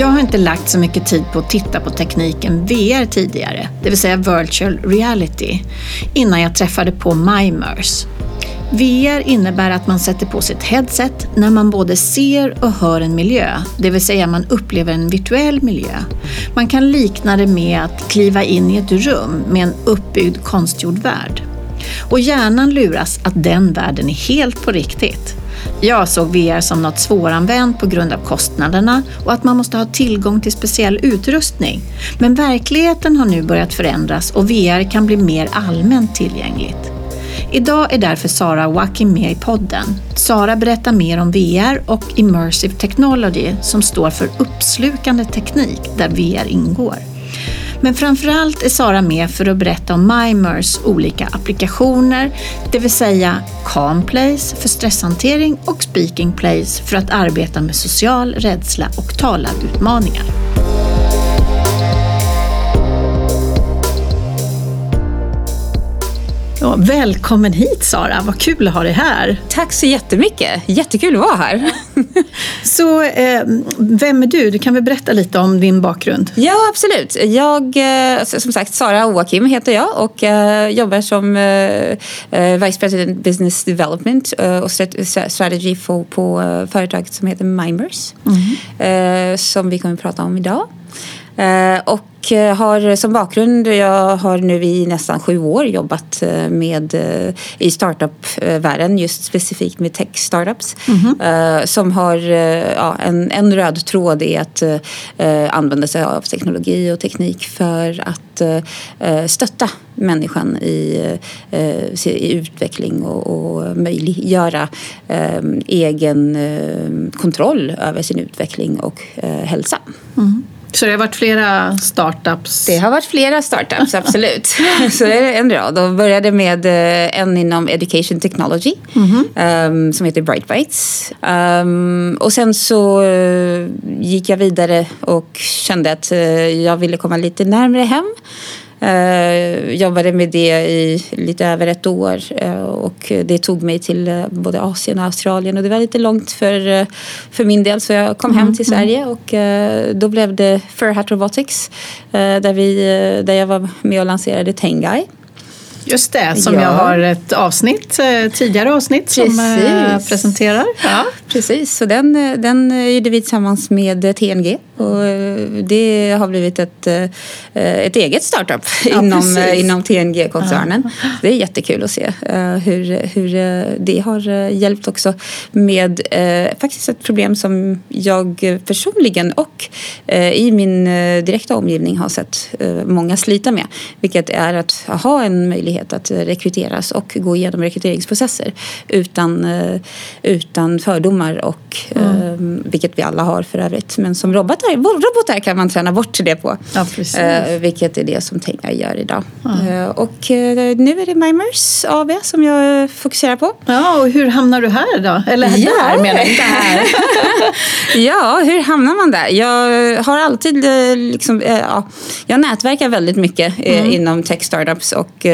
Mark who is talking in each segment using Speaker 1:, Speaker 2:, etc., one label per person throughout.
Speaker 1: Jag har inte lagt så mycket tid på att titta på tekniken VR tidigare, det vill säga virtual reality, innan jag träffade på Mimers. VR innebär att man sätter på sitt headset när man både ser och hör en miljö, det vill säga man upplever en virtuell miljö. Man kan likna det med att kliva in i ett rum med en uppbyggd konstgjord värld. Och hjärnan luras att den världen är helt på riktigt. Jag såg VR som något svåranvänt på grund av kostnaderna och att man måste ha tillgång till speciell utrustning. Men verkligheten har nu börjat förändras och VR kan bli mer allmänt tillgängligt. Idag är därför Sara Wakim med i podden. Sara berättar mer om VR och Immersive Technology som står för uppslukande teknik där VR ingår. Men framförallt är Sara med för att berätta om Mimers olika applikationer, det vill säga Calm Place för stresshantering och Speaking Place för att arbeta med social rädsla och talarutmaningar. Ja, välkommen hit Sara, vad kul att ha dig här.
Speaker 2: Tack så jättemycket, jättekul att vara här.
Speaker 1: så eh, vem är du? Du kan väl berätta lite om din bakgrund?
Speaker 2: Ja, absolut. Jag, eh, som sagt, Sara Oakim heter jag och eh, jobbar som eh, eh Vice President Business Development eh, och Strategy på, på företaget som heter Mimers. Mm. som vi kommer att prata om idag. Och och eh, har som bakgrund, jag har nu i nästan sju år jobbat eh, med, eh, i startup-världen, just specifikt med tech-startups. Mm -hmm. Som har ja, en, en röd tråd i att använda sig av teknologi och teknik för att stötta människan i, i utveckling och, och möjliggöra egen kontroll över sin utveckling och hälsa. Mm.
Speaker 1: Så det har varit flera startups?
Speaker 2: Det har varit flera startups, absolut. så det är en rad. Och började med eh, en inom Education Technology mm -hmm. um, som heter Bright Bites. Um, och sen så uh, gick jag vidare och kände att uh, jag ville komma lite närmare hem. Uh, jobbade med det i lite över ett år uh, och det tog mig till uh, både Asien och Australien och det var lite långt för, för min del så jag kom mm, hem till mm. Sverige och då blev det Furhat Robotics där, vi, där jag var med och lanserade Tengai.
Speaker 1: Just det, som ja. jag har ett avsnitt, eh, tidigare avsnitt Precis. som eh, presenterar.
Speaker 2: Ja. Precis, så den, eh, den gjorde vi tillsammans med TNG och det har blivit ett, ett eget startup ja, inom, inom TNG-koncernen. Ja. Det är jättekul att se hur, hur det har hjälpt också med faktiskt ett problem som jag personligen och i min direkta omgivning har sett många slita med. Vilket är att ha en möjlighet möjlighet att rekryteras och gå igenom rekryteringsprocesser utan, eh, utan fördomar och mm. vilket vi alla har för övrigt. Men som robotar, robotar kan man träna bort det på. Ja, eh, vilket är det som Tenga gör idag. Mm. Och nu är det Mimers AB som jag fokuserar på.
Speaker 1: Ja, och hur hamnar du här då? Eller ja. där menar jag, inte här.
Speaker 2: ja, hur hamnar man där? Jag har alltid liksom, ja, jag nätverkar väldigt mycket mm. inom tech startups och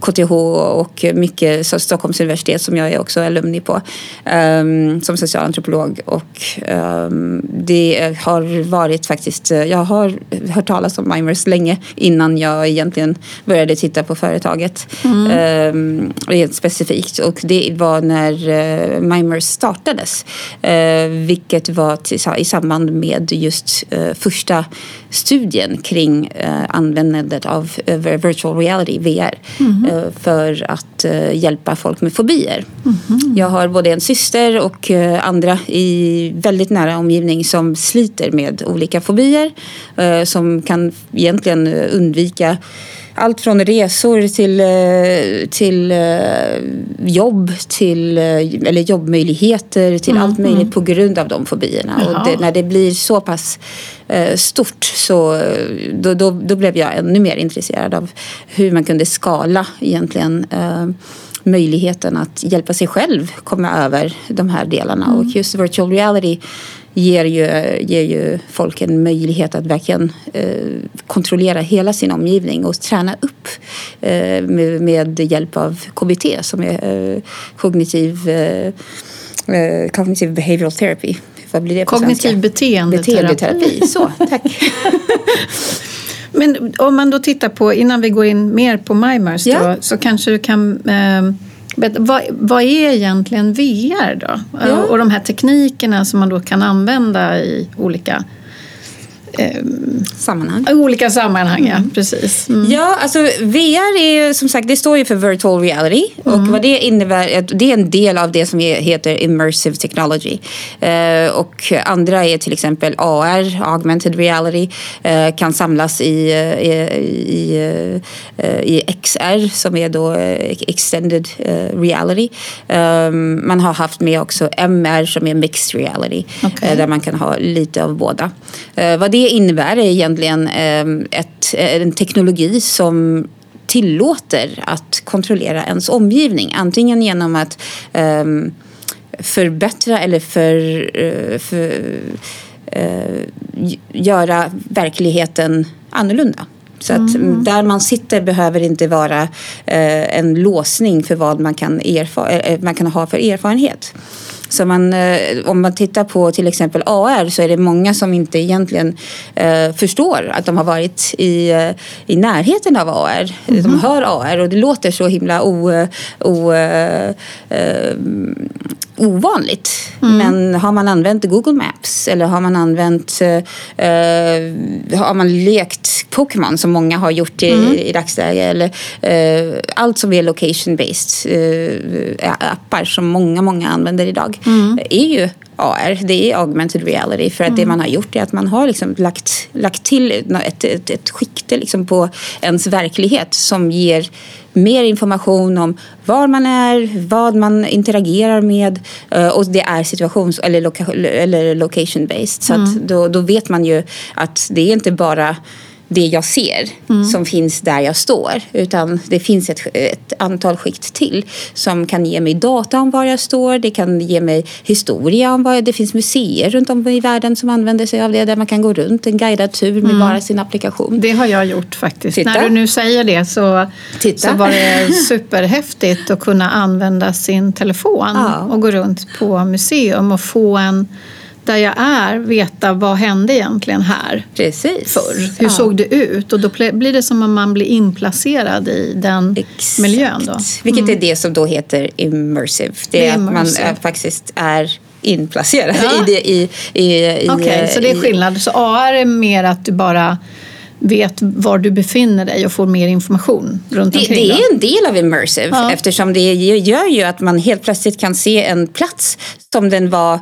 Speaker 2: KTH eh, och mycket Stockholms universitet som jag är också alumni på ehm, som socialantropolog. Och ehm, det har varit faktiskt, jag har hört talas om Mimers länge innan jag egentligen började titta på företaget mm. Ehm, rent specifikt. Och det var när eh, Mimers startades, eh, vilket var i samband med just första studien kring användandet av virtual reality, VR mm. för att eh, hjälpa folk med fobier. Mm. Jag har både en syster och eh, andra i väldigt nära omgivning som sliter med olika fobier som kan egentligen undvika allt från resor till, till jobb till eller jobbmöjligheter till mm, allt möjligt på grund av de fobierna. Jaha. Och det, när det blir så pass Eh, stort så då, då, då, blev jag ännu mer intresserad av hur man kunde skala egentligen eh, möjligheten att hjälpa sig själv komma över de här delarna. Mm. Och just virtual reality ger ju, ger ju folk en möjlighet att verkligen eh, kontrollera hela sin omgivning och träna upp eh, med, med, hjälp av KBT som är eh, kognitiv, eh, cognitive behavioral therapy vad blir det på
Speaker 1: Kognitiv
Speaker 2: svenska?
Speaker 1: beteendeterapi.
Speaker 2: Beteendeterapi, så tack.
Speaker 1: Men om man då tittar på, innan vi går in mer på Mimers
Speaker 2: Ja.
Speaker 1: då, så kanske du kan vad, vad är egentligen VR då?
Speaker 2: Ja.
Speaker 1: Och de här teknikerna som man då kan använda i olika,
Speaker 2: Sammanhang.
Speaker 1: i olika sammanhang. Ja, precis. Mm.
Speaker 2: Ja, alltså VR är ju som sagt, det står ju för virtual reality. Och
Speaker 1: Mm.
Speaker 2: vad det innebär, det är en del av det som heter immersive technology. Eh, och andra är till exempel AR, augmented reality, eh, kan samlas i, eh, i, i, eh, i XR som är då eh, extended eh, reality. Eh, man har haft med också MR som är mixed reality. Eh, där man kan ha lite av båda. Eh, vad det det innebär är egentligen ehm, ett, en teknologi som tillåter att kontrollera ens omgivning. Antingen genom att ehm, förbättra eller för, eh, för, eh, göra verkligheten annorlunda. Så att där man sitter behöver inte vara eh, en låsning för vad man kan, erfa- eh, man kan ha för erfarenhet. Så man, eh, om man tittar på till exempel AR så är det många som inte egentligen eh, förstår att de har varit i, eh, i närheten av AR. De hör AR och det låter så himla o, o, eh, eh, ovanligt. Men har man använt Google Maps eller har man använt eh, eh, har man lekt Pokémon som många har gjort i, i dagsläget eller eh, allt som är location based eh, appar som många, många använder idag är ju AR, det är augmented reality för att det man har gjort är att man har liksom lagt, lagt till ett, ett, ett skikte liksom på ens verklighet som ger mer information om var man är, vad man interagerar med eh, och det är situations eller, loca, eller location based. Så att då, då vet man ju att det är inte bara det jag ser som finns där jag står. Utan det finns ett, ett antal skikt till som kan ge mig data om var jag står. Det kan ge mig historia om vad det finns museer runt om i världen som använder sig av det. Där man kan gå runt en guidad tur med bara sin applikation.
Speaker 1: Det har jag gjort faktiskt.
Speaker 2: Titta.
Speaker 1: När du nu säger det så,
Speaker 2: Titta.
Speaker 1: så var det superhäftigt att kunna använda sin telefon
Speaker 2: Ja.
Speaker 1: och gå runt på museum och få en, där jag är, veta vad hände egentligen här
Speaker 2: Precis.
Speaker 1: förr. Hur
Speaker 2: Ja.
Speaker 1: såg det ut? Och då blir det som om man blir inplacerad i den
Speaker 2: Exakt.
Speaker 1: miljön. Då.
Speaker 2: Vilket är det som då heter immersive. Det,
Speaker 1: Det
Speaker 2: är
Speaker 1: är
Speaker 2: att man
Speaker 1: immersive.
Speaker 2: faktiskt är inplacerad
Speaker 1: Ja.
Speaker 2: i det. I, i,
Speaker 1: Okej, så det är skillnad. Så AR är mer att du bara vet var du befinner dig och får mer information runt
Speaker 2: Det,
Speaker 1: omkring.
Speaker 2: det
Speaker 1: då.
Speaker 2: är en del av immersive
Speaker 1: Ja.
Speaker 2: eftersom det gör ju att man helt plötsligt kan se en plats som den var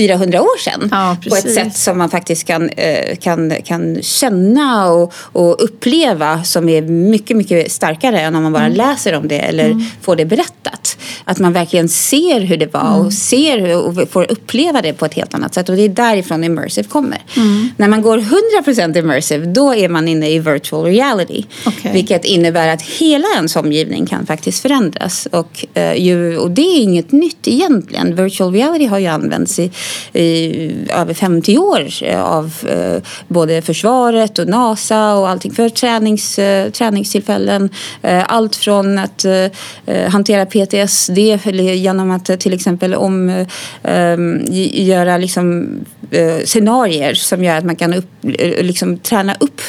Speaker 2: 400 år sedan.
Speaker 1: Ja,
Speaker 2: på ett sätt som man faktiskt kan, eh, kan, kan känna och, och uppleva som är mycket, mycket starkare än om man bara
Speaker 1: Mm.
Speaker 2: läser om det eller får det berättat. Att man verkligen ser hur det var
Speaker 1: Mm.
Speaker 2: och ser och får uppleva det på ett helt annat sätt. Och det är därifrån immersive kommer.
Speaker 1: Mm.
Speaker 2: När man går 100% immersive då är man inne i virtual reality.
Speaker 1: Okej.
Speaker 2: Vilket innebär att hela ens omgivning kan faktiskt förändras. Och, eh, och det är inget nytt egentligen. Virtual reality har ju använts i, i över 50 år eh, av eh, både försvaret och NASA och allting för tränings, eh, träningstillfällen. Allt från att hantera PTSD genom att till exempel om, eh, eh, göra liksom, scenarier som gör att man kan upp, liksom, träna upp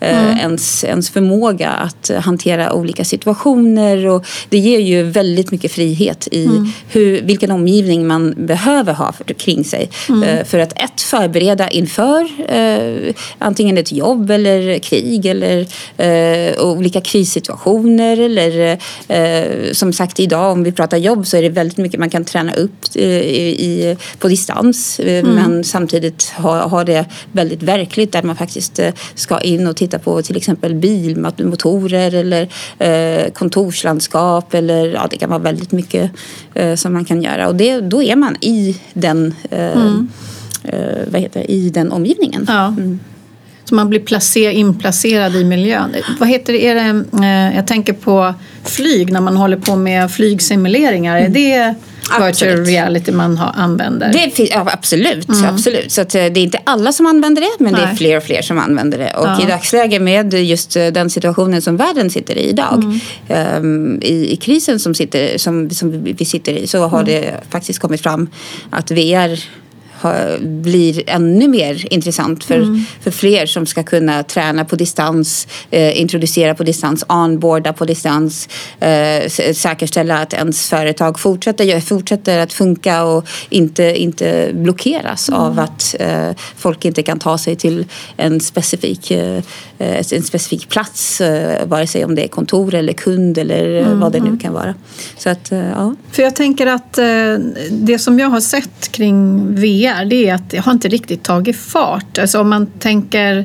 Speaker 2: eh, ens, ens förmåga att hantera olika situationer. Och det ger ju väldigt mycket frihet i hur, vilken omgivning man behöver ha för, kring sig. Eh, för att ett, förbereda inför eh, antingen ett jobb eller krig eller eh, olika krissituationer. Eller eh, som sagt idag om vi pratar jobb så är det väldigt mycket man kan träna upp eh, i, på distans. eh, Men samtidigt ha, ha det väldigt verkligt där man faktiskt ska in och titta på till exempel bilmotorer eller kontorslandskap eller ja, det kan vara väldigt mycket som man kan göra. Och det, då är man i den, eh, eh, vad heter det, i den omgivningen.
Speaker 1: Ja. Så man blir placer, inplacerad i miljön. Vad heter det? Är det eh, jag tänker på flyg när man håller på med flygsimuleringar. Är det virtual reality man har, använder?
Speaker 2: Det fin- ja, absolut, absolut. Så att, eh, det är inte alla som använder det, men det är
Speaker 1: Nej.
Speaker 2: fler och fler som använder det. Och
Speaker 1: Ja.
Speaker 2: i dagsläget med just eh, den situationen som världen sitter i idag, ehm, i, i krisen som, sitter, som, som vi- sitter i, så har det faktiskt kommit fram att VR blir ännu mer intressant för, mm. för fler som ska kunna träna på distans, eh, introducera på distans, onboarda på distans, eh, säkerställa att ens företag fortsätter, fortsätter att funka och inte, inte blockeras mm. av att eh, folk inte kan ta sig till en specifik, eh, en specifik plats, eh, vare sig om det är kontor eller kund eller mm. vad det nu kan vara. Så att, eh, ja.
Speaker 1: För jag tänker att det som jag har sett kring VR det är att det har inte riktigt tagit fart. Alltså om man tänker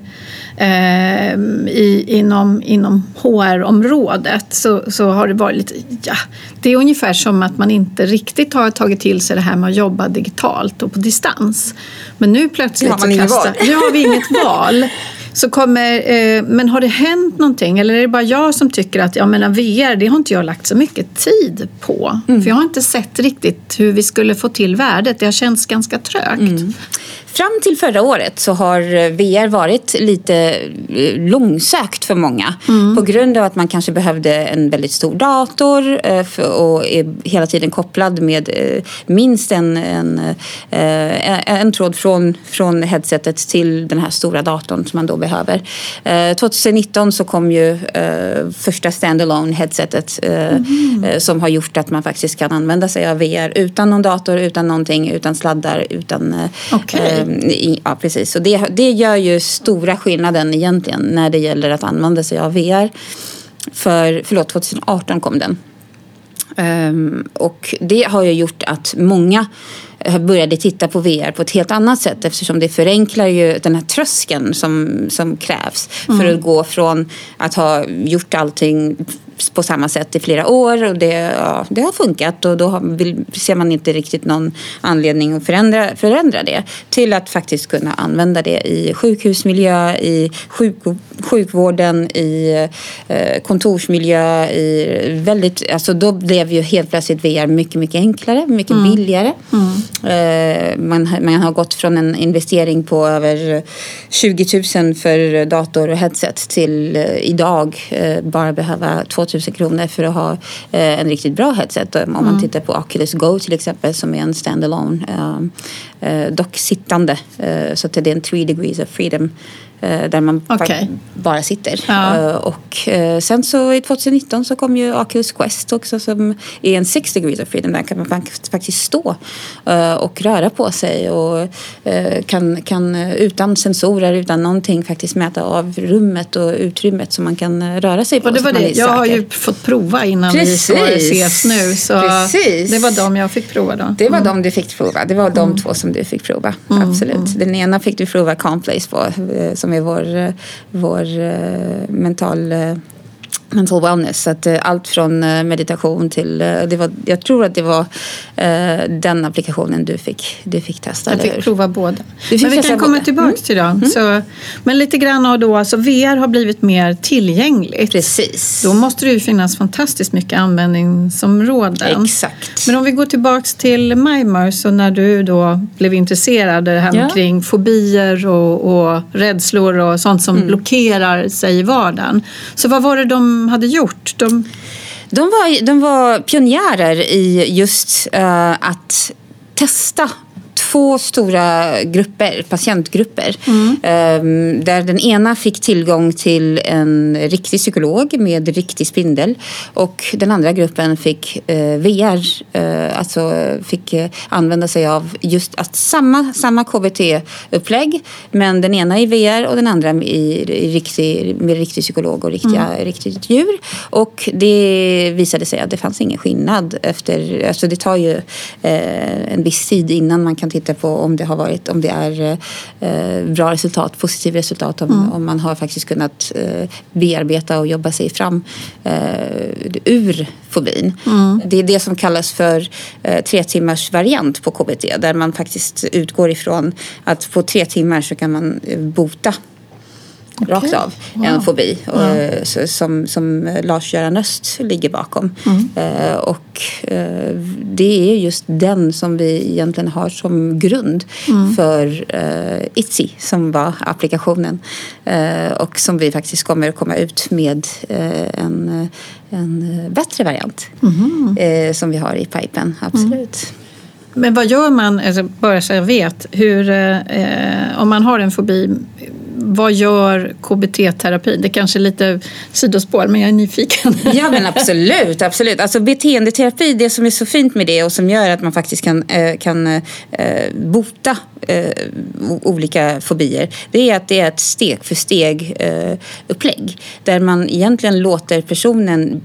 Speaker 1: eh, i, inom, inom HR-området så, så har det varit lite, ja, det är ungefär som att man inte riktigt har tagit till sig det här med att jobba digitalt och på distans. Men nu plötsligt
Speaker 2: har, så kastar,
Speaker 1: nu har vi inget val. Så kommer, eh, men har det hänt någonting eller är det bara jag som tycker att ja, men VR det har inte jag lagt så mycket tid på? Mm. För jag har inte sett riktigt hur vi skulle få till värdet. Det har känts ganska trögt. Mm.
Speaker 2: Fram till förra året så har VR varit lite eh, långsökt för många. Mm. På grund av att man kanske behövde en väldigt stor dator eh, och är hela tiden kopplad med eh, minst en, en, en tråd från, från headsetet till den här stora datorn som man då behöver. 2019 så kom ju första standalone headsetet mm. som har gjort att man faktiskt kan använda sig av VR utan någon dator, utan någonting, utan sladdar, utan okay. Ja, precis. Och det, det gör ju stora skillnaden egentligen när det gäller att använda sig av VR. För, förlåt, 2018 kom den. Um, och det har ju gjort att många började titta på VR på ett helt annat sätt eftersom det förenklar ju den här tröskeln som, som krävs mm. för att gå från att ha gjort allting på samma sätt i flera år och det, ja, det har funkat och då har, vill, ser man inte riktigt någon anledning att förändra, förändra det till att faktiskt kunna använda det i sjukhusmiljö, i sjuk, sjukvården, i eh, kontorsmiljö, i väldigt, alltså då blev ju helt plötsligt VR mycket, mycket enklare, mycket mm. billigare. Mm. Eh, man, man har gått från en investering på över 20 000 för dator och headset till eh, idag eh, bara behöva 2 2000 kronor för att ha eh, en riktigt bra headset. Om man mm. tittar på Oculus Go till exempel som är en standalone, eh, eh, dock sittande. så att det är en 3 degrees of freedom Eh, där man okay. bara sitter. Ja. Eh, och eh, sen så i 2019 så kom ju Oculus Quest också som är en 6 degrees of freedom. Där kan man faktiskt stå och röra på sig och kan, kan utan sensorer, utan någonting faktiskt mäta av rummet och utrymmet som man kan röra sig på.
Speaker 1: Och det var det. Jag har ju fått prova innan Precis. vi ses nu. Så Precis. Det var de jag fick prova då.
Speaker 2: Det var mm. de du fick prova. Det var de mm. två som du fick prova. Mm. Absolut. Mm. Den ena fick du prova Complace på som är vår, eh, vår eh, mental eh, mental wellness. Så att, eh, allt från meditation till... Det var, jag tror att det var uh, den applikationen du fick, du fick testa.
Speaker 1: Jag fick prova båda. Men vi kan komma tillbaka mm. till dem. Mm. Så, men lite grann av då, alltså VR har blivit mer tillgängligt.
Speaker 2: Precis.
Speaker 1: Då måste det ju finnas fantastiskt mycket användningsområden.
Speaker 2: Exakt.
Speaker 1: Men om vi går tillbaka till Mimers och när du då blev intresserad det här ja. kring fobier och, och rädslor och sånt som mm. blockerar sig i vardagen. Så vad var det de hade gjort? De...
Speaker 2: De var, de var pionjärer i just uh, att testa två stora grupper, patientgrupper. Mm. Ehm, där den ena fick tillgång till en riktig psykolog med riktig spindel. Och den andra gruppen fick eh, VR, eh, alltså fick eh, använda sig av just att samma, samma KBT-upplägg. Men den ena i VR och den andra i, i riktig, med riktig psykolog och riktiga, mm. riktigt djur. Och det visade sig att det fanns ingen skillnad efter, alltså det tar ju en viss tid innan man kan titta på om det har varit, om det är eh, bra resultat, positivt resultat, om, mm. om man har faktiskt kunnat eh, bearbeta och jobba sig fram eh, ur fobin. Mm. Det är det som kallas för eh, tre timmars variant på KBT där man faktiskt utgår ifrån att på tre timmar så kan man eh, bota okay. rakt av wow. en fobi mm. som, som Lars-Göran Öst ligger bakom. Mm. Eh, och eh, det är just den som vi egentligen har som grund mm. för Itzy som var applikationen och som vi faktiskt kommer att komma ut med en, en bättre variant mm. som vi har i pipen, absolut.
Speaker 1: Men vad gör man, alltså, bara så jag vet, hur, eh, om man har en fobi, vad gör KBT-terapi? Det kanske är lite sidospår, men jag är nyfiken.
Speaker 2: Ja, men absolut. absolut. Alltså, beteendeterapi, det som är så fint med det och som gör att man faktiskt kan, eh, kan eh, bota eh, olika fobier, det är att det är ett steg för steg upplägg där man egentligen låter personen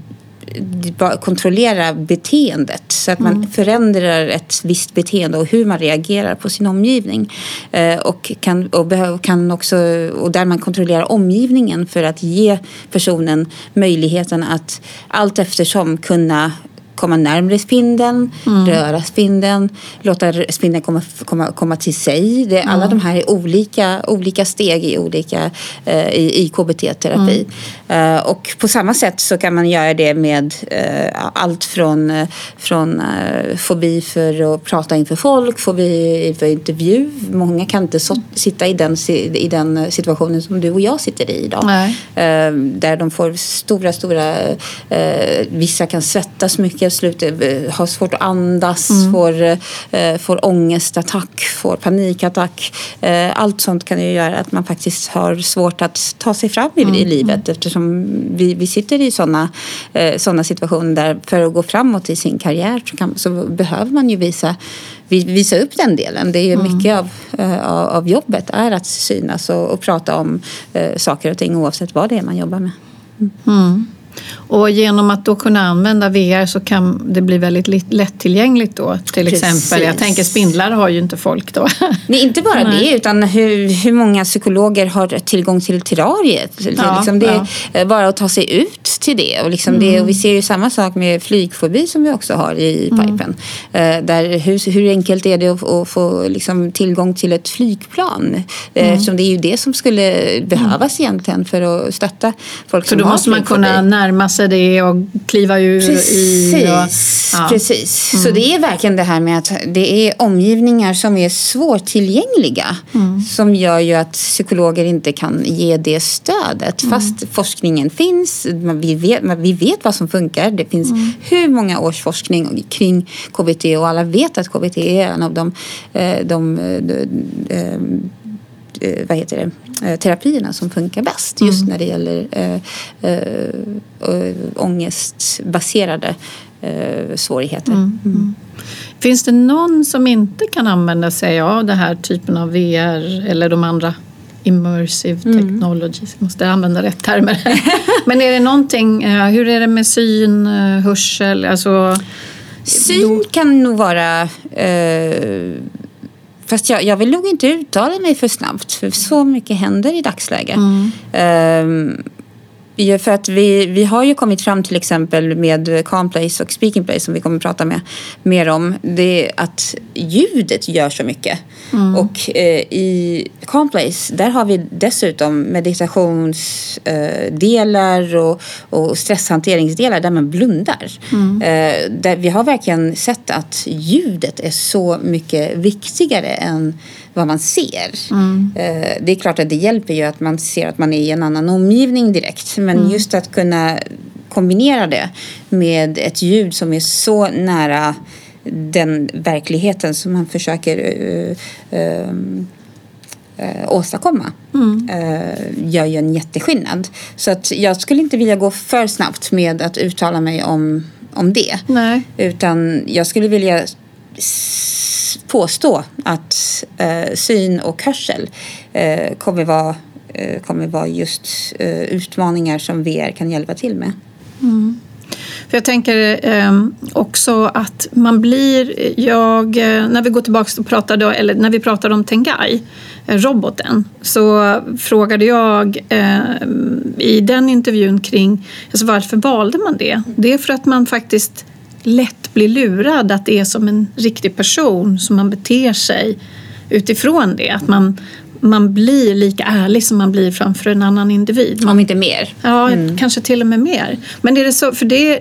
Speaker 2: kontrollera beteendet så att man mm. förändrar ett visst beteende och hur man reagerar på sin omgivning. Eh, och, kan, och, kan också, och där man kontrollerar omgivningen för att ge personen möjligheten att allt eftersom kunna komma närmre spindeln, mm. röra spindeln, låta spindeln komma, komma, komma till sig. Det, alla de här är olika, olika steg i, olika, uh, i, i KBT-terapi. Mm. Uh, och på samma sätt så kan man göra det med uh, allt från, från fobi för att prata inför folk, fobi för intervju. Många kan inte så, sitta i den, i den situationen som du och jag sitter i idag. där de får stora, stora... vissa kan svettas mycket slutet eh, har svårt att andas, mm. får, eh, får ångestattack, får panikattack. Eh, allt sånt kan ju göra att man faktiskt har svårt att ta sig fram i, mm. i livet eftersom vi, vi sitter i sådana såna situationer där för att gå framåt i sin karriär så, kan, så behöver man ju visa visa upp den delen. Det är ju mm. mycket av, av, av, jobbet är att synas och, och prata om uh, saker och ting oavsett vad det är man jobbar med.
Speaker 1: Mm. mm. Och genom att då kunna använda VR så kan det bli väldigt lättillgängligt då. Till Precis. exempel, jag tänker spindlar har ju inte folk då.
Speaker 2: Nej, inte bara Nej. det utan hur, hur många psykologer har tillgång till terrariet. Ja, liksom det ja. bara att ta sig ut till det. Och, liksom mm. det. och vi ser ju samma sak med flygfobi som vi också har i mm. pipen. Mm. Där hur, hur enkelt är det att, att få liksom, tillgång till ett flygplan? Eh, mm. Eftersom det är ju det som skulle behövas mm. egentligen för att stötta folk
Speaker 1: så som har Så då måste man kunna närma sig det och kliva ur
Speaker 2: precis,
Speaker 1: i. Och,
Speaker 2: ja. Precis. Mm. Så det är verkligen det här med att det är omgivningar som är svårtillgängliga mm. som gör ju att psykologer inte kan ge det stödet. Mm. Fast forskningen finns, vi vet, vi vet vad som funkar. Det finns mm. hur många års forskning kring KBT och alla vet att KBT är en av de, eh, de, de, de, de Eh, vad heter det, eh, terapierna som funkar bäst just mm. när det gäller eh, eh, ångestbaserade eh, svårigheter. Mm. Mm.
Speaker 1: Finns det någon som inte kan använda sig av den här typen av VR eller de andra immersive mm. technologies, jag måste använda rätt termer. Men är det någonting, hur är det med syn, hörsel? Alltså,
Speaker 2: Syn kan nog vara eh, Fast jag, jag vill nog inte uttala mig för snabbt för så mycket händer i dagsläget. Mm. Um, för att vi, vi har ju kommit fram till exempel med Calmplace och Speaking Place som vi kommer att prata med, mer om. Det är att ljudet gör så mycket. Mm. Och eh, i Calmplace där har vi dessutom meditationsdelar eh, och, och stresshanteringsdelar där man blundar. Mm. Eh, där vi har verkligen sett att ljudet är så mycket viktigare än vad man ser. Mm. Eh, det är klart att det hjälper ju att man ser att man är i en annan omgivning direkt. Men mm. just att kunna kombinera det med ett ljud som är så nära den verkligheten som man försöker uh, uh, uh, åstadkomma mm. gör ju en jätteskillnad. Så att jag skulle inte vilja gå för snabbt med att uttala mig om, om det.
Speaker 1: Nej.
Speaker 2: Utan jag skulle vilja påstå att eh, syn och hörsel eh, kommer vara eh, kommer vara just eh, utmaningar som VR kan hjälpa till med.
Speaker 1: Mm. För jag tänker eh, också att man blir... Jag, eh, när vi går tillbaka och pratade, eller när vi pratar om Tengai, eh, roboten, så frågade jag eh, i den intervjun kring alltså varför valde man det? Det är för att man faktiskt lätt blir lurad att det är som en riktig person som man beter sig utifrån det. Att man, man blir lika ärlig som man blir framför en annan individ.
Speaker 2: Om inte mer.
Speaker 1: Ja, mm. kanske till och med mer. Men är det så, för det,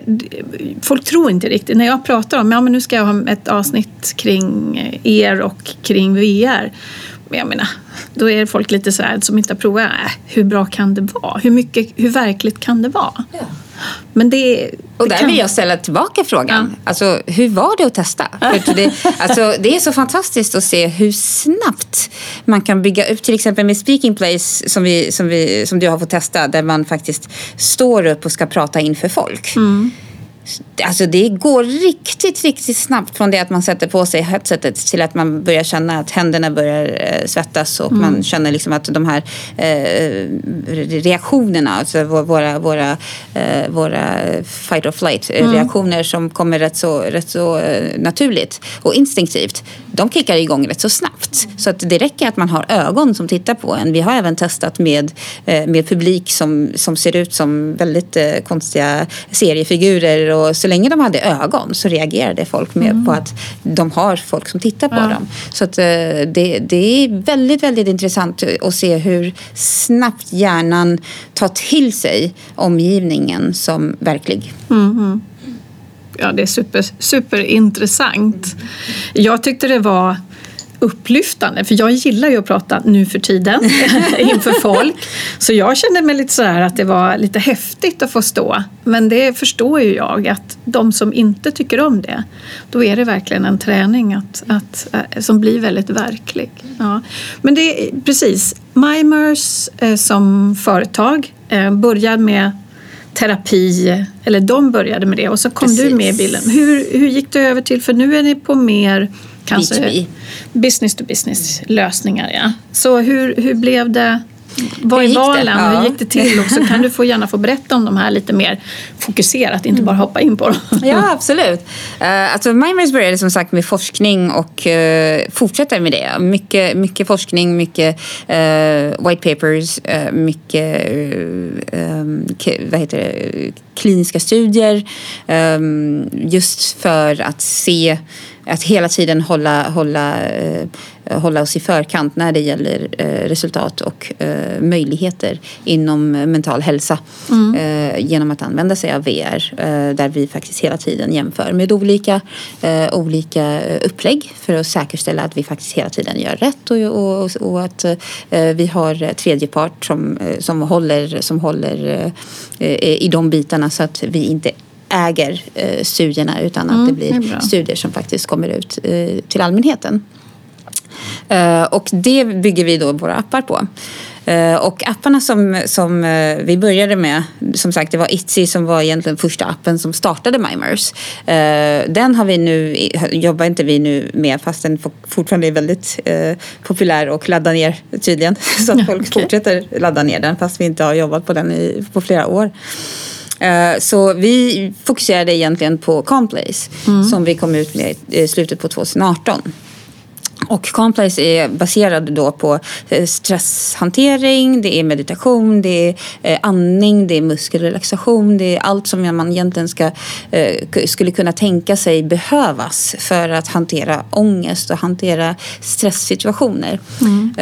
Speaker 1: folk tror inte riktigt. När jag pratar om, ja men nu ska jag ha ett avsnitt kring er och kring VR. Men jag menar, då är folk lite så här som inte har provat. Äh, hur bra kan det vara? Hur, mycket, hur verkligt kan det vara? Ja. Men det,
Speaker 2: och där vill jag ställa tillbaka frågan. Ja. Alltså, hur var det att testa? För det, alltså, det är så fantastiskt att se hur snabbt man kan bygga upp, till exempel med Speaking Place som, vi, som, vi, som du har fått testa, där man faktiskt står upp och ska prata inför folk. Mm. Alltså det går riktigt, riktigt snabbt från det att man sätter på sig headsetet till att man börjar känna att händerna börjar eh, svettas och mm. man känner liksom att de här eh, reaktionerna, alltså våra, våra, eh, våra fight or flight mm. reaktioner som kommer rätt så, rätt så eh, naturligt och instinktivt, de kickar igång rätt så snabbt. Så att det räcker att man har ögon som tittar på en. Vi har även testat med, eh, med publik som, som ser ut som väldigt konstiga seriefigurer och så länge de hade ögon så reagerade folk med mm. på att de har folk som tittar på ja. dem. Så att, eh, det, det är väldigt, väldigt intressant att se hur snabbt hjärnan tar till sig omgivningen som verklig.
Speaker 1: Mm. Ja, det är super, superintressant. Jag tyckte det var upplyftande för jag gillar ju att prata nu för tiden inför folk. Så jag kände mig lite sådär att det var lite häftigt att få stå. Men det förstår ju jag att de som inte tycker om det, då är det verkligen en träning att, att, eh, som blir väldigt verklig. Ja. Men det är precis, Mimers eh, som företag börjar började med terapi, eller de började med det och så kom Precis. du med i bilden. Hur, hur gick du över till, för nu är ni på mer kanske B2B. business to business lösningar. Ja. Så hur, hur blev det vad är valen? Ja. Hur gick det till? Och så kan du få gärna få berätta om de här lite mer fokuserat, inte bara hoppa in på dem.
Speaker 2: Ja, absolut. Uh, alltså Mindmaze började som sagt med forskning och uh, fortsätter med det. Mycket, mycket forskning, mycket uh, white papers, mycket um, vad heter det? kliniska studier. Um, just för att se att hela tiden hålla, hålla, eh, hålla oss i förkant när det gäller eh, resultat och eh, möjligheter inom mental hälsa mm. genom att använda sig av VR där vi faktiskt hela tiden jämför med olika, olika upplägg för att säkerställa att vi faktiskt hela tiden gör rätt och, och, och att vi har tredjepart som, som håller, som håller i de bitarna så att vi inte äger eh, studierna utan att mm, det blir det studier som faktiskt kommer ut eh, till allmänheten. Eh, och det bygger vi då våra appar på. Uh, och apparna som, som uh, vi började med, som sagt det var Itzy som var egentligen första appen som startade Mimers. Uh, den har vi nu, jobbar inte vi nu med fast den fortfarande är väldigt populär och laddar ner tydligen. Så att folk okay. fortsätter ladda ner den fast vi inte har jobbat på den i, på flera år. Eh, så vi fokuserade egentligen på Complace mm. som vi kom ut med i slutet på 2018. Och Complace är baserad då på eh, stresshantering, det är meditation, det är eh, andning, det är muskelrelaxation. Det är allt som man egentligen ska, eh, skulle kunna tänka sig behövas för att hantera ångest och hantera stresssituationer. Mm.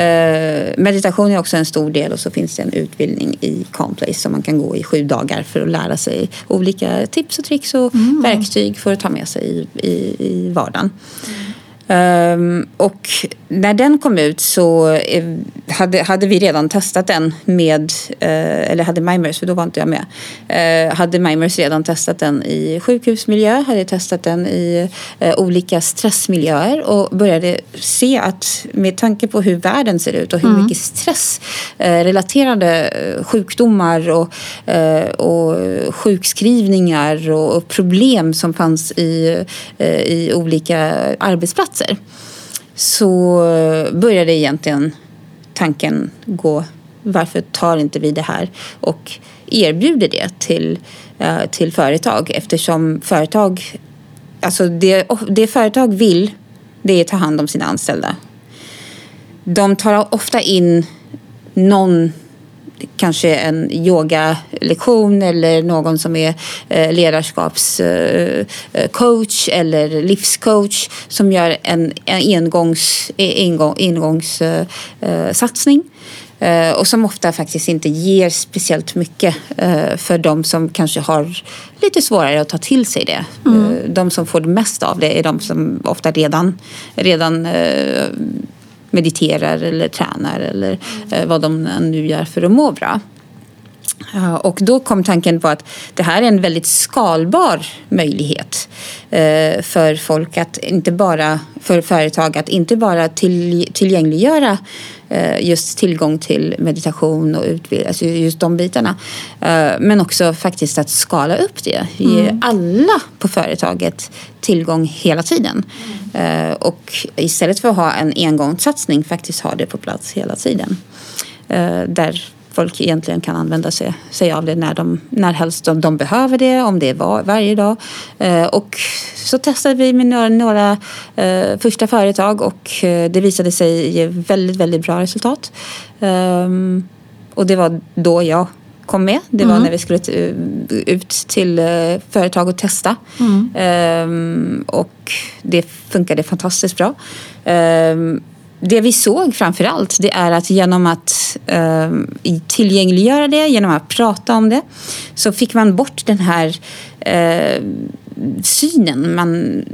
Speaker 2: Meditation är också en stor del och så finns det en utbildning i Complace som man kan gå i sju dagar för att lära sig olika tips och tricks och mm. verktyg för att ta med sig i, i, i vardagen. Mm. Um, och när den kom ut så eh, hade, hade vi redan testat den med, uh, eller hade Mimers, för då var inte jag med, uh, hade Mimers redan testat den i sjukhusmiljö, hade testat den i olika stressmiljöer och började se att med tanke på hur världen ser ut och hur mm. mycket stressrelaterade sjukdomar och, och sjukskrivningar och, och problem som fanns i, i olika arbetsplatser platser så började egentligen tanken gå varför tar inte vi det här och erbjuder det till, eh, till företag eftersom företag, alltså det, det företag vill det är att ta hand om sina anställda. De tar ofta in någon kanske en yogalektion eller någon som är eh, ledarskapscoach eh, eller livscoach som gör en, engångs, engång, engångssatsning. Och som ofta faktiskt inte ger speciellt mycket för de som kanske har lite svårare att ta till sig det. Mm. De som får det mest av det är de som ofta redan, redan mediterar eller tränar eller eh, vad de nu gör för att må bra. Och då kom tanken på att det här är en väldigt skalbar möjlighet eh, för folk att inte bara, för företag att inte bara till, tillgängliggöra eh, just tillgång till meditation och utbildning, alltså just de bitarna. Eh, men också faktiskt att skala upp det. Ge mm. alla på företaget tillgång hela tiden. Mm. Och istället för att ha en engångssatsning faktiskt ha det på plats hela tiden. Där folk egentligen kan använda sig, sig av det när, de, när helst de, de behöver det, om det är var, varje dag. Eh, och så testade vi med några, några eh, första företag och eh, det visade sig ge väldigt, väldigt bra resultat. Ehm, och det var då jag kom med. Det var mm. när vi skulle ut till eh, företag och testa. Mm. Ehm, och det funkade fantastiskt bra. Ehm, det vi såg framför allt det är att genom att eh, tillgängliggöra det, genom att prata om det så fick man bort den här eh, synen man,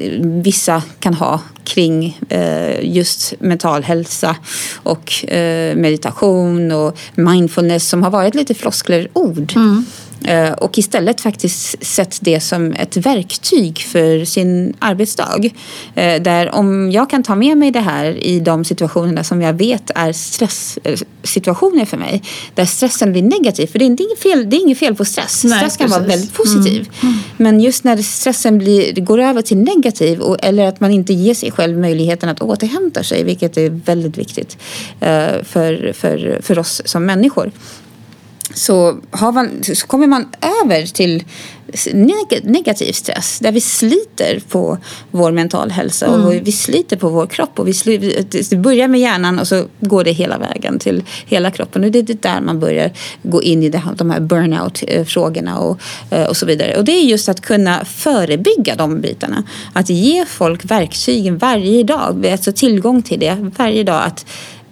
Speaker 2: vissa kan ha kring eh, just mental hälsa och eh, meditation och mindfulness som har varit lite flosklerord. Mm. Eh, och istället faktiskt sett det som ett verktyg för sin arbetsdag. Eh, där om jag kan ta med mig det här i de situationerna som jag vet är stresssituationer för mig. Där stressen blir negativ. För det är inget fel, det är inget fel på stress. Nej, stress kan precis. vara väldigt positiv. Mm. Mm. Men just när stressen blir, går över till negativ och, eller att man inte ger sig själv möjligheten att återhämta sig. Vilket är väldigt viktigt för, för, för oss som människor så, man, så kommer man över till negativ stress där vi sliter på vår mental hälsa och mm. vi sliter på vår kropp. Och vi sliter, det börjar med hjärnan och så går det hela vägen till hela kroppen. Och det är där man börjar gå in i det, de här burnout-frågorna och, eh, och så vidare. Och det är just att kunna förebygga de bitarna. Att ge folk verktygen varje dag, alltså tillgång till det varje dag. Att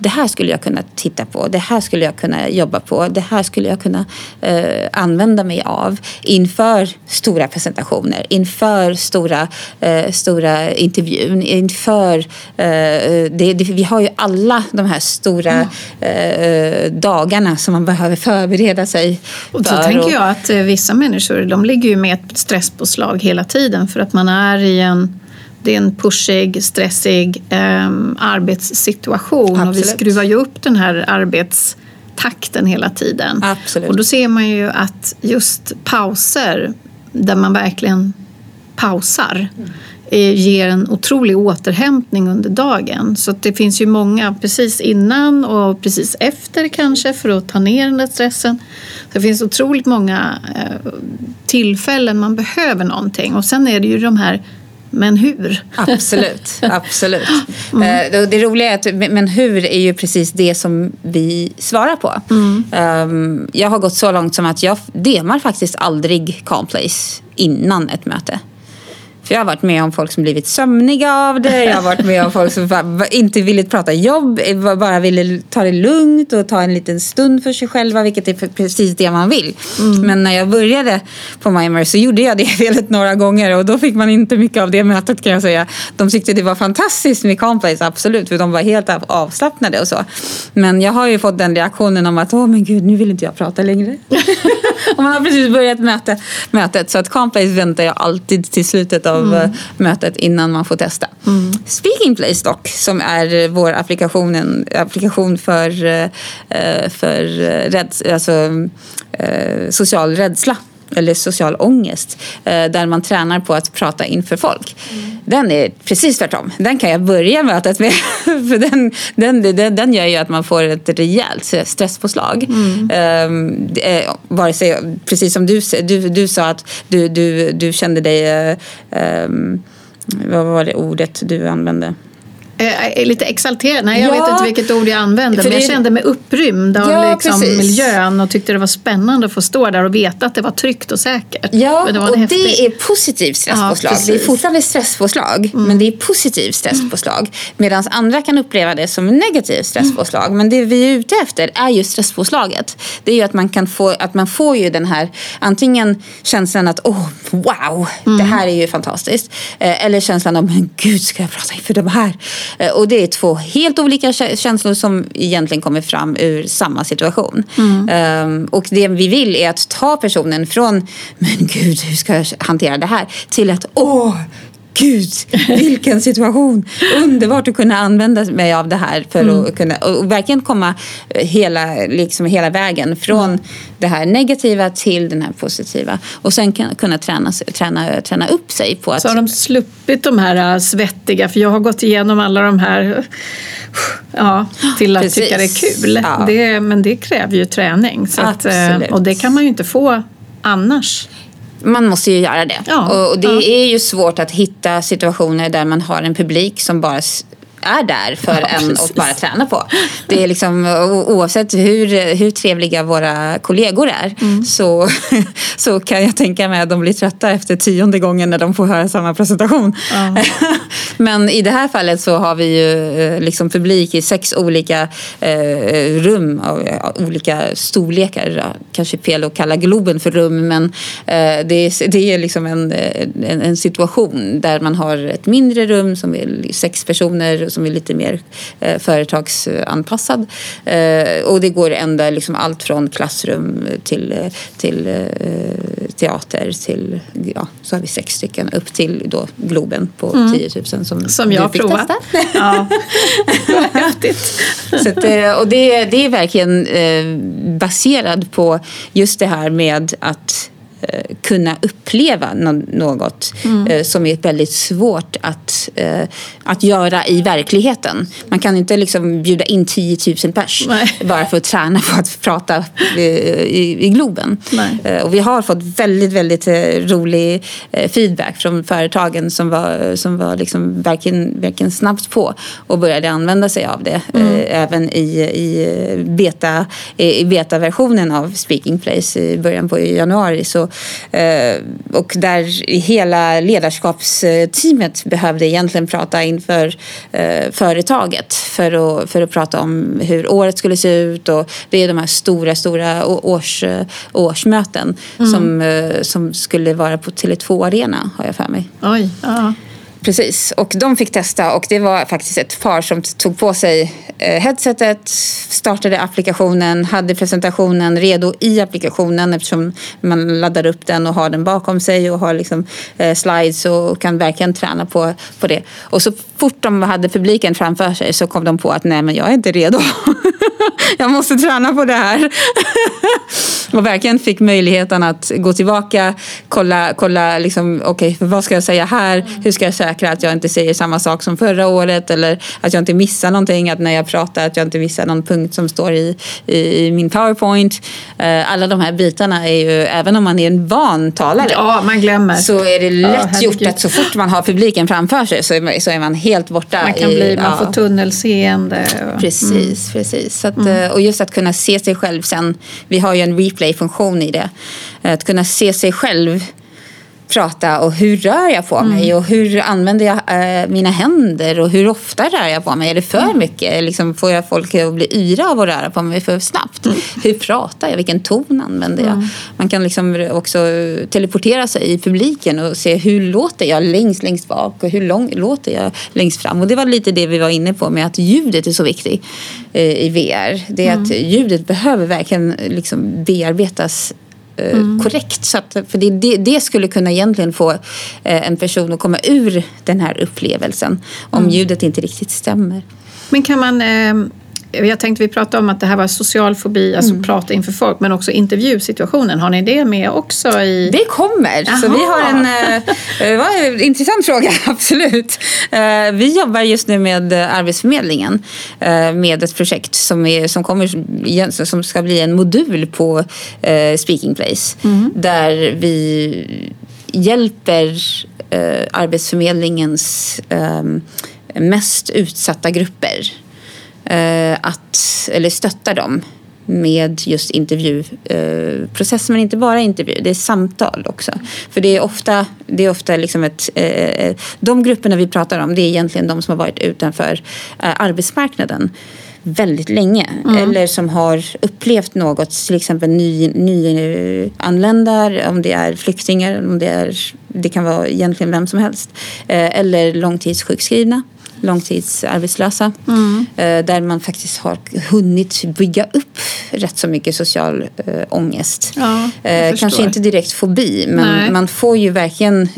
Speaker 2: det här skulle jag kunna titta på, det här skulle jag kunna jobba på, det här skulle jag kunna eh, använda mig av inför stora presentationer, inför stora, eh, stora intervjun, inför... Eh, det, det, vi har ju alla de här stora mm. dagarna som man behöver förbereda sig
Speaker 1: och för. Så tänker jag att eh, vissa människor de ligger ju med ett stresspåslag hela tiden för att man är i en det är en pushig, stressig eh, arbetssituation Absolut. och vi skruvar ju upp den här arbetstakten hela tiden.
Speaker 2: Absolut.
Speaker 1: Och då ser man ju att just pauser där man verkligen pausar mm. ger en otrolig återhämtning under dagen. Så det finns ju många precis innan och precis efter kanske för att ta ner den där stressen. Så det finns otroligt många eh, tillfällen man behöver någonting och sen är det ju de här men hur?
Speaker 2: Absolut, absolut. Mm. Uh, det roliga är att men hur är ju precis det som vi svarar på. Mm. Um, jag har gått så långt som att jag demar faktiskt aldrig Calmplace innan ett möte. För jag har varit med om folk som blivit sömniga av det. Jag har varit med om folk som inte ville prata jobb, bara ville ta det lugnt och ta en liten stund för sig själva, vilket är precis det man vill. Mm. Men när jag började på Mimer så gjorde jag det felet några gånger och då fick man inte mycket av det mötet kan jag säga. De tyckte det var fantastiskt med Complace, absolut, för de var helt avslappnade och så. Men jag har ju fått den reaktionen om att åh men gud, nu vill inte jag prata längre. man har precis börjat möte, mötet så att Complace väntar jag alltid till slutet av mm. mötet innan man får testa. Mm. Speaking Place dock, som är vår applikationen, applikation för, eh, för räds, alltså, eh, social rädsla eller social ångest eh, där man tränar på att prata inför folk. Mm. Den är precis tvärtom. Den kan jag börja mötet med. För den, den, den, den gör ju att man får ett rejält stresspåslag. Mm. Um, vare sig, precis som du, du, du sa att du, du, du kände dig... Um, vad var det ordet du använde?
Speaker 1: Eh, lite exalterad. Nej, jag ja, vet inte vilket ord jag använde. Men jag kände mig upprymd av ja, liksom miljön och tyckte det var spännande att få stå där och veta att det var tryggt och säkert.
Speaker 2: Ja, det och häftig... det är positivt stresspåslag. Ja, det är fortfarande stresspåslag, mm. men det är positivt stresspåslag. Mm. Medan andra kan uppleva det som negativt stresspåslag. Mm. Men det vi är ute efter är ju stresspåslaget. Det är ju att man kan få, att man får ju den här antingen känslan att oh, wow, det mm. här är ju fantastiskt. Eh, eller känslan av men gud, ska jag prata inför de här? Eh, och det är två helt olika känslor som egentligen kommer fram ur samma situation. Mm. Um, och det vi vill är att ta personen från, men gud, hur ska jag hantera det här? Till att, åh, Gud, vilken situation! Underbart att kunna använda mig av det här för mm. att kunna och verkligen komma hela, liksom hela vägen från mm. det här negativa till den här positiva. Och sen kunna träna, träna, träna upp sig på att...
Speaker 1: Så har de sluppit de här äh, svettiga, för jag har gått igenom alla de här ja, till att Precis. tycka det är kul. Ja. Det, men det kräver ju träning. Så att, och det kan man ju inte få annars
Speaker 2: man måste ju göra det. Ja, och det ja. är ju svårt att hitta situationer där man har en publik som bara är där för ja, en att bara träna på. Det är liksom, oavsett hur, hur trevliga våra kollegor är mm. så, så kan jag tänka mig att de blir trötta efter tionde gången när de får höra samma presentation. Ja. Men i det här fallet så har vi ju eh, liksom publik i sex olika eh, rum av olika storlekar. Kanske fel att kalla Globen för rum men eh, det, är, det är liksom en, en, en situation där man har ett mindre rum som är sex personer som är lite mer eh, företagsanpassad. Eh, och det går ända liksom allt från klassrum till, till eh, teater till, ja, så har vi sex stycken upp till då Globen på mm. 10 000 som,
Speaker 1: som jag har provat. Testa. Ja. Häftigt.
Speaker 2: Så att, eh, och det, det är verkligen eh, baserad på just det här med att kunna uppleva något mm. Eh, som är väldigt svårt att, eh, att göra i verkligheten. Man kan inte liksom bjuda in 10 000 pers Nej. bara för att träna på att prata i, i Globen. Nej. Och vi har fått väldigt, väldigt rolig feedback från företagen som var, som var liksom verkligen, verkligen snabbt på och började använda sig av det. Mm. Även i, i, beta, i betaversionen av Speaking Place i början på januari så Eh, och där hela ledarskapsteamet behövde egentligen prata inför eh, företaget för att, för att prata om hur året skulle se ut och det är de här stora, stora års, årsmöten mm. som, som skulle vara på Tele2 Arena har jag för mig.
Speaker 1: Oj, ja.
Speaker 2: Precis, och de fick testa och det var faktiskt ett par som tog på sig eh, headsetet, startade applikationen, hade presentationen redo i applikationen eftersom man laddar upp den och har den bakom sig och har liksom eh, slides och kan verkligen träna på, på det. Och så fort de hade publiken framför sig så kom de på att nej men jag är inte redo. jag måste träna på det här. och verkligen fick möjligheten att gå tillbaka, kolla, kolla liksom, okay, vad ska jag säga här? Hur ska jag säkra att jag inte säger samma sak som förra året eller att jag inte missar någonting, att när jag pratar att jag inte missar någon punkt som står i, i, min powerpoint. Uh, alla de här bitarna är ju, även om man är en van talare,
Speaker 1: ja, man glömmer.
Speaker 2: så är det lätt ja, gjort att så fort man har publiken framför sig så är, så är man helt borta.
Speaker 1: Man, kan bli, man får tunnelseende.
Speaker 2: Och, precis, mm. precis. Att, mm. Eh, och just att kunna se sig själv sen. Vi har ju en replay-funktion i det. Eh, att kunna se sig själv prata och hur rör jag på mig mm. och hur använder jag äh, mina händer och hur ofta rör jag på mig? Är det för mm. mycket? Liksom, får jag folk att bli yra av att röra på mig för snabbt? Mm. Hur pratar jag? Vilken ton använder jag? Mm. Man kan liksom också teleportera sig i publiken och se hur låter jag längst, längst bak och hur lång, låter jag längst fram? Och det var lite det vi var inne på med att ljudet är så viktigt eh, i VR. Det är att mm. ljudet behöver verkligen liksom bearbetas Eh, mm. korrekt. Så att, för det, det, det, skulle kunna egentligen få eh, en person att komma ur den här upplevelsen om mm. ljudet inte riktigt stämmer.
Speaker 1: Men kan man eh, jag tänkte vi pratade om att det här var social fobi, alltså mm. prata inför folk, men också intervjusituationen. Har ni det med också? I...
Speaker 2: Det kommer. Aha. Så vi har en, eh, var en intressant fråga, absolut. Eh, vi jobbar just nu med Arbetsförmedlingen eh, med ett projekt som, är, som, kommer, som ska bli en modul på eh, Speaking Place. Mm. Där vi hjälper Arbetsförmedlingens eh, mest utsatta grupper att, eller stöttar dem med just intervjuprocessen. Men inte bara intervju, det är samtal också. För det är ofta, det är ofta liksom ett... Eh, de grupperna vi pratar om det är egentligen de som har varit utanför eh, arbetsmarknaden väldigt länge. Mm. Eller som har upplevt något, till exempel ny, nyanlända, om det är flyktingar, om det, är, det kan vara egentligen vem som helst. eller långtidssjukskrivna långtidsarbetslösa. Mm. Där man faktiskt har hunnit bygga upp rätt så mycket social äh, ångest. Ja, Kanske inte direkt fobi men Nej. man får ju verkligen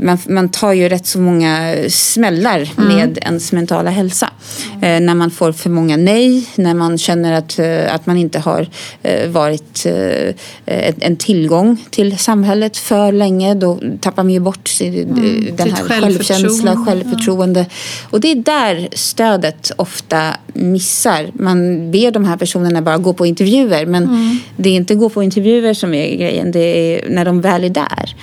Speaker 2: man, man tar ju rätt så många smällar mm. med ens mentala hälsa. Eh, när man får för många nej, när man känner att, eh, att man inte har eh, varit eh, en tillgång till samhället för länge. Då tappar man ju bort sin, mm. den här självkänsla, självförtroende. Ja. Och det är där stödet ofta missar. Man ber de här personerna bara gå på intervjuer men mm. det är inte gå på intervjuer som är grejen, det är när de väl är där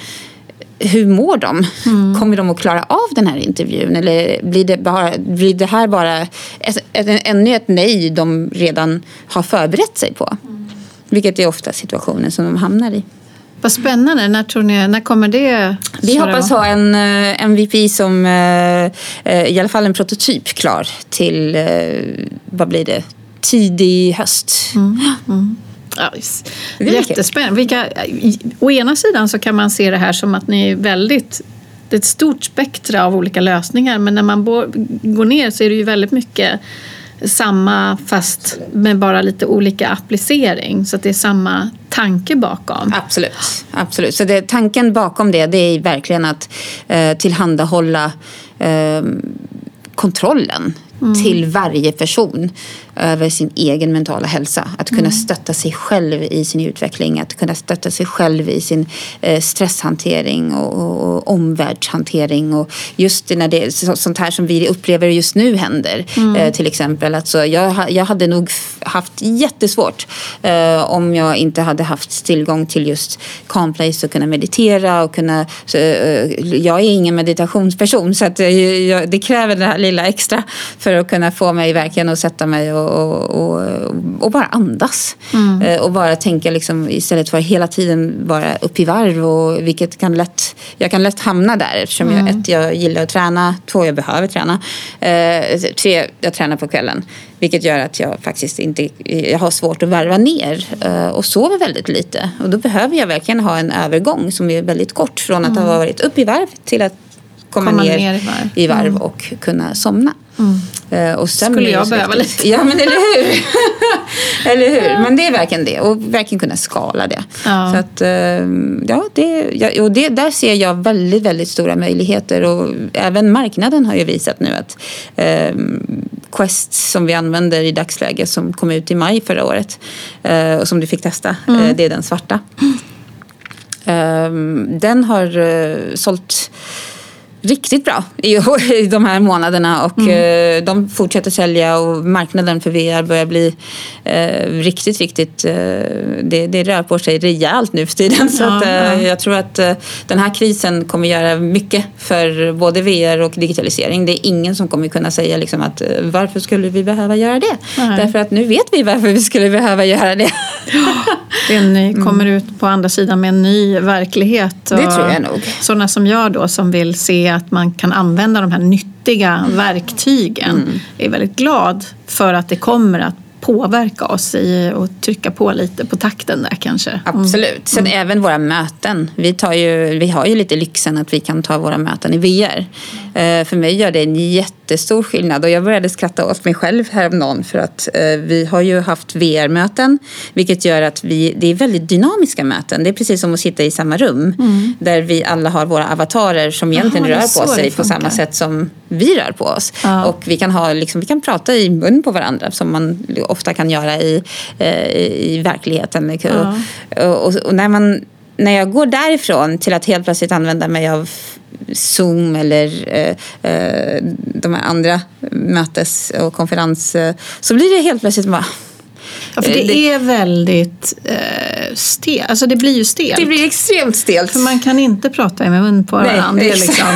Speaker 2: hur mår de? Mm. Kommer de att klara av den här intervjun? Eller blir det, bara, blir det här bara ett, ett, ännu ett nej de redan har förberett sig på? Mm. Vilket är ofta situationen som de hamnar i.
Speaker 1: Vad spännande. När, tror ni, när kommer det?
Speaker 2: Vi hoppas ha en MVP som, uh, uh, i alla fall en prototyp klar till, vad blir det, tidig höst. Mm.
Speaker 1: Jättespännande. Vilka, å ena sidan så kan man se det här som att ni är väldigt det är ett stort spektra av olika lösningar men när man går ner så är det ju väldigt mycket samma fast med bara lite olika applicering. Så att det är samma tanke bakom.
Speaker 2: Absolut. Absolut. Så det, tanken bakom det, det är verkligen att eh, tillhandahålla eh, kontrollen mm. till varje person över sin egen mentala hälsa. Att kunna mm. stötta sig själv i sin utveckling, att kunna stötta sig själv i sin eh, stresshantering och, och, och omvärldshantering. Och just när det är sånt här som vi upplever just nu händer. Mm. Eh, till exempel. Alltså, jag, jag hade nog haft jättesvårt eh, om jag inte hade haft tillgång till just Calmplace och kunna meditera och kunna... Så, eh, jag är ingen meditationsperson så att, jag, det kräver det här lilla extra för att kunna få mig verkligen att sätta mig och och, och, och bara andas. Mm. Eh, och bara tänka liksom, istället för att hela tiden vara upp i varv. Och vilket kan lätt, jag kan lätt hamna där eftersom mm. jag, ett, jag gillar att träna, två, jag behöver träna. Eh, tre, jag tränar på kvällen. Vilket gör att jag faktiskt inte jag har svårt att varva ner eh, och sover väldigt lite. Och då behöver jag verkligen ha en övergång som är väldigt kort från att mm. ha varit upp i varv till att komma, komma ner, ner, i varv, i varv mm. och kunna somna. Mm.
Speaker 1: Uh, och sen Skulle jag behöva lite.
Speaker 2: Ja, men eller hur? eller hur? Men det är verkligen det. Och verkligen kunna skala det. Ja. Så att, uh, ja, det, och det, där ser jag väldigt, väldigt stora möjligheter. Och även marknaden har ju visat nu att uh, Quest som vi använder i dagsläget som kom ut i maj förra året och som du fick testa, mm. det är den svarta. den har sålt riktigt bra i, i de här månaderna och mm. eh, de fortsätter sälja och marknaden för VR börjar bli eh, riktigt, riktigt, eh, det, det rör på sig rejält nu för tiden. Så ja, att, eh, ja. jag tror att eh, den här krisen kommer göra mycket för både VR och digitalisering. Det är ingen som kommer kunna säga liksom att eh, varför skulle vi behöva göra det? Nej. Därför att nu vet vi varför vi skulle behöva göra det.
Speaker 1: det ny, mm. kommer ut på andra sidan med en ny verklighet.
Speaker 2: Och det tror jag nog.
Speaker 1: Sådana som jag då som vill se att man kan använda de här nyttiga mm. verktygen. Mm. Jag är väldigt glad för att det kommer att påverka oss i och trycka på lite på takten där kanske. Mm.
Speaker 2: Absolut. Sen mm. även våra möten. Vi, tar ju, vi har ju lite lyxen att vi kan ta våra möten i VR. Eh, för mig gör det en jättestor skillnad och jag började skratta åt mig själv häromdagen för att eh, vi har ju haft VR-möten vilket gör att vi, det är väldigt dynamiska möten. Det är precis som att sitta i samma rum mm. där vi alla har våra avatarer som egentligen Aha, rör på sig på samma sätt som vi rör på oss. Ja. Och vi kan, ha, liksom, vi kan prata i mun på varandra som man ofta kan göra i, eh, i verkligheten. Ja. Och, och, och, när, man, när jag går därifrån till att helt plötsligt använda mig av Zoom eller eh, eh, de här andra mötes och konferens eh, så blir det helt plötsligt bara
Speaker 1: Ja, för det, det är väldigt eh, stelt. Alltså det blir ju stelt.
Speaker 2: Det blir extremt stelt.
Speaker 1: För man kan inte prata med mun på varandra. Det är liksom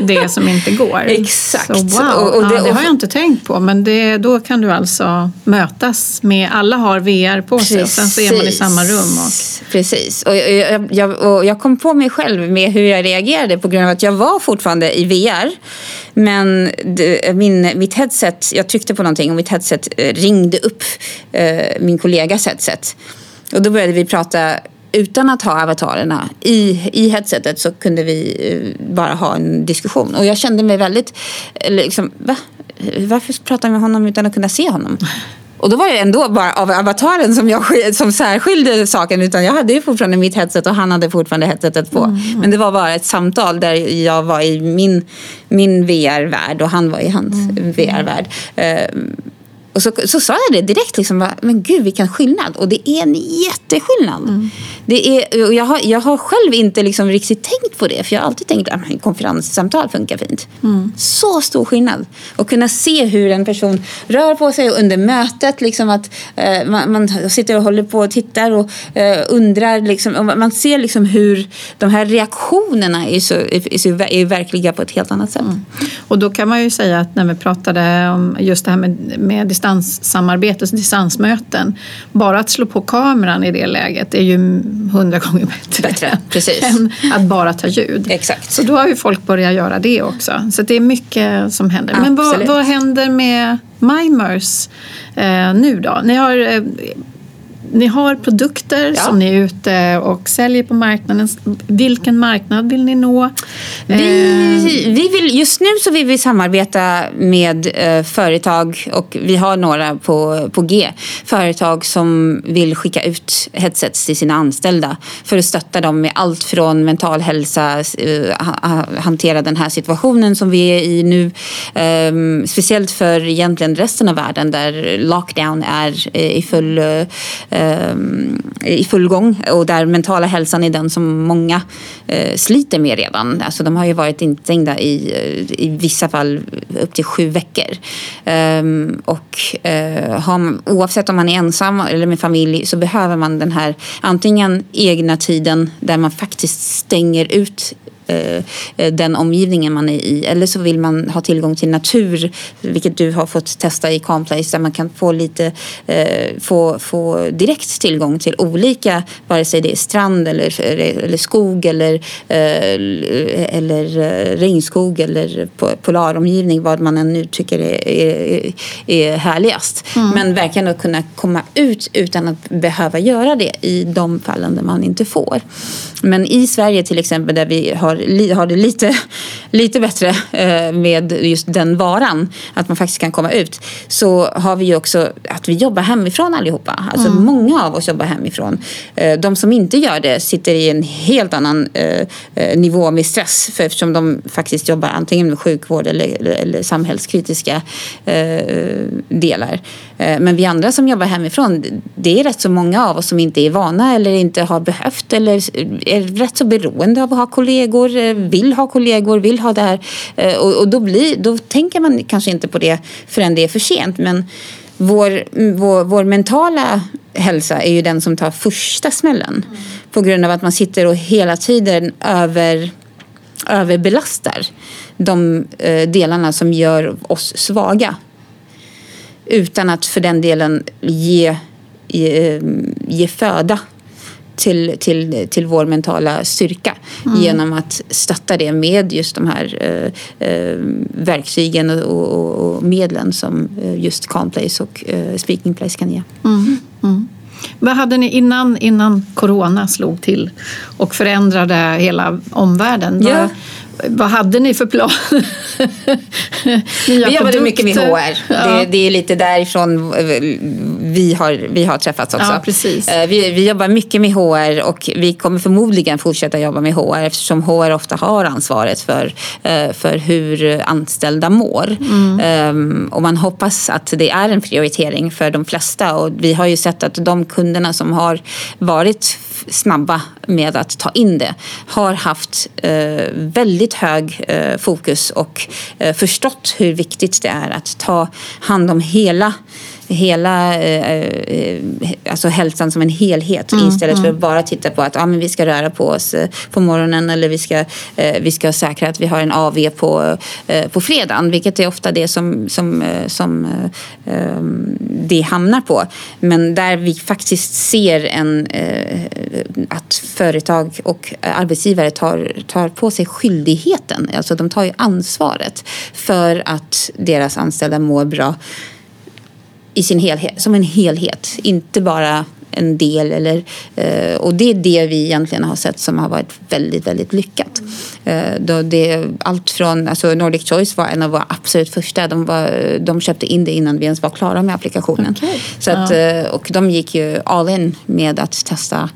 Speaker 1: det som inte går.
Speaker 2: Exakt. Så,
Speaker 1: wow. Och, och det, ja, det, har jag inte tänkt på. Men det, då kan du alltså mötas med, alla har VR på sig Precis. och sen så är man i samma rum. Och...
Speaker 2: Precis. Och jag, jag, och jag kom på mig själv med hur jag reagerade på grund av att jag var fortfarande i VR. Men det, min, mitt headset, jag tryckte på någonting och mitt headset eh, ringde upp eh, min kollegas headset. Och då började vi prata utan att ha avatarerna i, i headsetet så kunde vi eh, bara ha en diskussion. Och jag kände mig väldigt, liksom, va? Varför pratar jag med honom utan att kunna se honom? Och då var det ändå bara av avataren som, jag, som särskilde saken. Utan jag hade ju fortfarande mitt headset och han hade fortfarande headsetet på. Mm. Men det var bara ett samtal där jag var i min, min VR-värld och han var i hans mm. VR-värld. Och så, så sa jag det direkt, liksom, men gud vilken skillnad. Och det är en jätteskillnad. Mm. Det är, jag, har, jag har själv inte liksom riktigt tänkt på det. För jag har alltid tänkt att konferenssamtal funkar fint. Mm. Så stor skillnad. Och kunna se hur en person rör på sig under mötet. Liksom att eh, man, man, sitter och håller på och tittar och eh, undrar. Liksom, och man ser liksom hur de här reaktionerna är, så, är, så, är verkliga på ett helt annat sätt. Mm.
Speaker 1: Och då kan man ju säga att när vi pratade om just det här med, med distanssamarbete, distansmöten. Bara att slå på kameran i det läget är ju hundra gånger bättre,
Speaker 2: bättre precis.
Speaker 1: än att bara ta ljud.
Speaker 2: Exakt.
Speaker 1: Så då har ju folk börjat göra det också. Så det är mycket som händer. Men vad, vad händer med Mimers eh, nu då? Ni har eh, ni har produkter ja. som ni är ute och säljer på marknaden. Vilken marknad vill ni nå?
Speaker 2: Vi, eh, vi vill, just nu så vill vi samarbeta med eh, företag och vi har några på, på G. Företag som vill skicka ut headsets till sina anställda för att stötta dem med allt från mental hälsa, eh, hantera den här situationen som vi är i nu. Eh, speciellt för egentligen resten av världen där lockdown är i full Ehm, i full gång och där mentala hälsan är den som många eh, sliter med redan. Alltså de har ju varit instängda i, eh, i vissa fall upp till sju veckor. Ehm, och eh, har man, oavsett om man är ensam eller med familj så behöver man den här antingen egna tiden där man faktiskt stänger ut den omgivningen man är i. Eller så vill man ha tillgång till natur, vilket du har fått testa i Camplace, där man kan få lite, eh, få, få direkt tillgång till olika, vare sig det är strand eller, eller skog eller, eller regnskog eller polaromgivning, vad man än nu tycker är, är, är härligast. Mm. Men verkligen att kunna komma ut utan att behöva göra det i de fallen där man inte får. Men i Sverige till exempel där vi har har det lite, lite bättre eh, med just den varan, att man faktiskt kan komma ut, så har vi ju också att vi jobbar hemifrån allihopa. Alltså mm. många av oss jobbar hemifrån. Eh, de som inte gör det sitter i en helt annan eh, nivå med stress för eftersom de faktiskt jobbar antingen med sjukvård eller, eller samhällskritiska delar. Eh, men vi andra som jobbar hemifrån, det är rätt så många av oss som inte är vana eller inte har behövt eller är rätt så beroende av att ha kollegor eh, vill ha kollegor, vill ha det här. Eh, och, då, blir, då tänker man kanske inte på det förrän det är för sent. Men vår, vår, vår mentala hälsa är ju den som tar första smällen. Mm. På grund av att man sitter och hela tiden över, överbelastar de delarna som gör oss svaga. Utan att för den delen ge, ge, ge föda till, till, till vår mentala styrka mm. genom att stötta det med just de här eh, eh, verktygen och, och, och, medlen som eh, just Calmplace och eh, Speaking Place kan ge.
Speaker 1: Mm. Mm. Vad hade ni innan, innan corona slog till och förändrade hela omvärlden?
Speaker 2: Ja
Speaker 1: vad hade ni för plan?
Speaker 2: vi jobbade mycket med HR. Ja. Det, det, är lite därifrån vi har, vi har träffats också.
Speaker 1: Ja, precis.
Speaker 2: Eh, vi, vi jobbar mycket med HR och vi kommer förmodligen fortsätta jobba med HR eftersom HR ofta har ansvaret för, eh, för hur anställda mår. Mm. Ehm, och man hoppas att det är en prioritering för de flesta och vi har ju sett att de kunderna som har varit snabba med att ta in det har haft eh, väldigt hög eh, fokus och eh, förstått hur viktigt det är att ta hand om hela hela eh, eh, alltså hälsan som en helhet mm, istället mm. för att bara titta på att ah, men vi ska röra på oss eh, på morgonen eller vi ska, eh, vi ska säkra att vi har en AV på, eh, på fredagen vilket är ofta det som, som, eh, som det hamnar på. Men där vi faktiskt ser en, att företag och arbetsgivare tar, tar på sig skyldigheten, alltså de tar ju ansvaret för att deras anställda mår bra i sin helhet, som en helhet. Inte bara en del. Eller, eh, och det är det vi egentligen har sett som har varit väldigt, väldigt lyckat. Eh, då det, allt från, alltså Nordic Choice var en av våra absolut första. De, var, de köpte in det innan vi ens var klara med applikationen.
Speaker 1: Okay.
Speaker 2: Så att, ja. Och de gick ju all in med att testa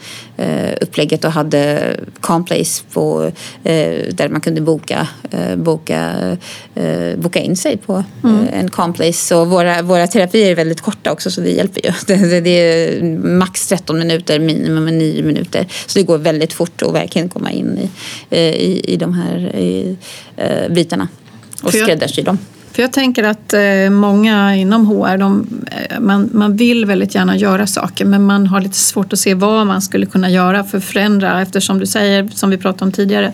Speaker 2: upplägget och hade Complace på, där man kunde boka, boka, boka in sig på mm. en Complace. Så våra, våra terapier är väldigt korta också så det hjälper ju. Det, det är max 13 minuter, minimum 9 minuter. Så det går väldigt fort att verkligen komma in i, i, i de här i, bitarna och skräddarsy dem.
Speaker 1: För jag tänker att eh, många inom HR, de, eh, man, man vill väldigt gärna göra saker men man har lite svårt att se vad man skulle kunna göra för att förändra eftersom du säger, som vi pratade om tidigare,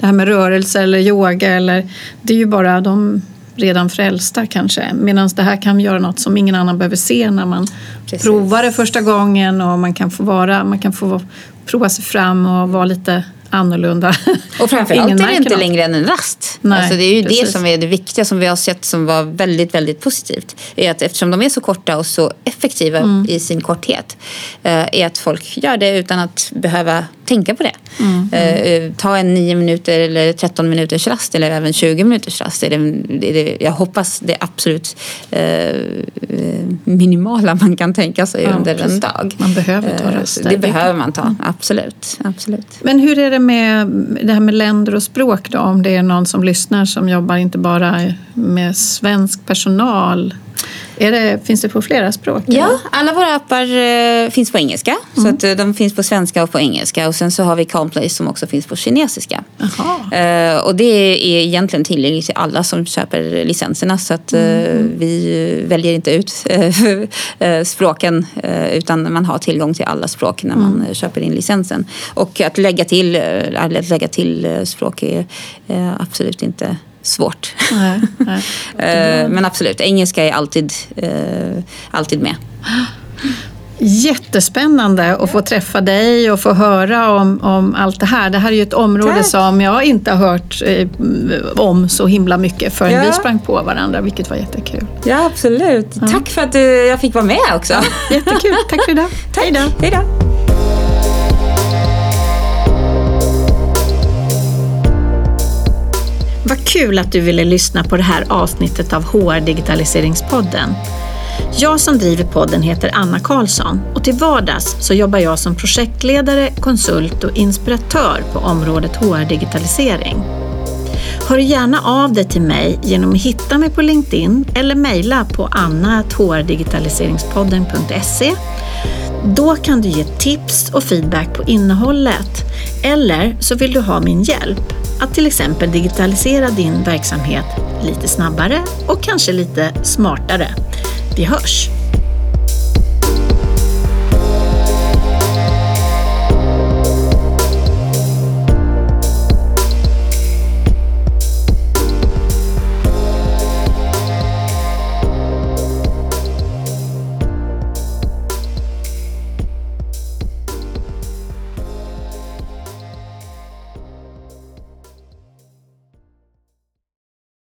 Speaker 1: det här med rörelse eller yoga eller det är ju bara de redan frälsta kanske. Medan det här kan göra något som ingen annan behöver se när man Precis. provar det första gången och man kan få vara, man kan få prova sig fram och vara lite annorlunda.
Speaker 2: Och framförallt är det inte något. längre än en rast. Nej, alltså det är ju precis. det som är det viktiga som vi har sett som var väldigt, väldigt positivt. Är att eftersom de är så korta och så effektiva mm. i sin korthet eh, är att folk gör det utan att behöva tänka på det. Mm. Mm. ta en 9 minuter eller 13 minuters rast eller även 20 minuters rast. Är det, är det, jag hoppas det absolut eh, minimala man kan tänka sig ja, under precis. en dag.
Speaker 1: Man behöver ta raster.
Speaker 2: Det behöver man ta, absolut, absolut.
Speaker 1: Men hur är det med det här med länder och språk då? Om det är någon som lyssnar som jobbar inte bara med svensk personal det, finns det på flera språk?
Speaker 2: Ja, eller? alla våra appar eh, finns på engelska. Mm. Så eh, de finns på svenska och på engelska. Och sen så har vi Calmplay som också finns på kinesiska. Eh, och det är egentligen tillgängligt till alla som köper licenserna. Så att mm. vi väljer inte ut språken utan man har tillgång till alla språk när man mm. köper in licensen. Och att lägga till, att lägga till språk är absolut inte svårt. Nej, nej. Eh, men absolut, engelska är alltid, eh, alltid med.
Speaker 1: Jättespännande att få träffa dig och få höra om, om allt det här. Det här är ju ett område Tack. som jag inte har hört eh, om så himla mycket förrän ja. vi sprang på varandra, vilket var jättekul.
Speaker 2: Ja, absolut. Ja. Tack för att jag fick vara med också.
Speaker 1: Jättekul. Tack för idag.
Speaker 2: Tack. Hej då.
Speaker 1: Vad kul att du ville lyssna på det här avsnittet av HR Digitaliseringspodden. Jag som driver podden heter Anna Karlsson och till vardags så jobbar jag som projektledare, konsult och inspiratör på området HR-digitalisering. Hör gärna av dig till mig genom att hitta mig på LinkedIn eller mejla på anna.hrdigitaliseringspodden.se. Då kan du ge tips och feedback på innehållet eller så vill du ha min hjälp att till exempel digitalisera din verksamhet lite snabbare och kanske lite smartare. Vi hörs!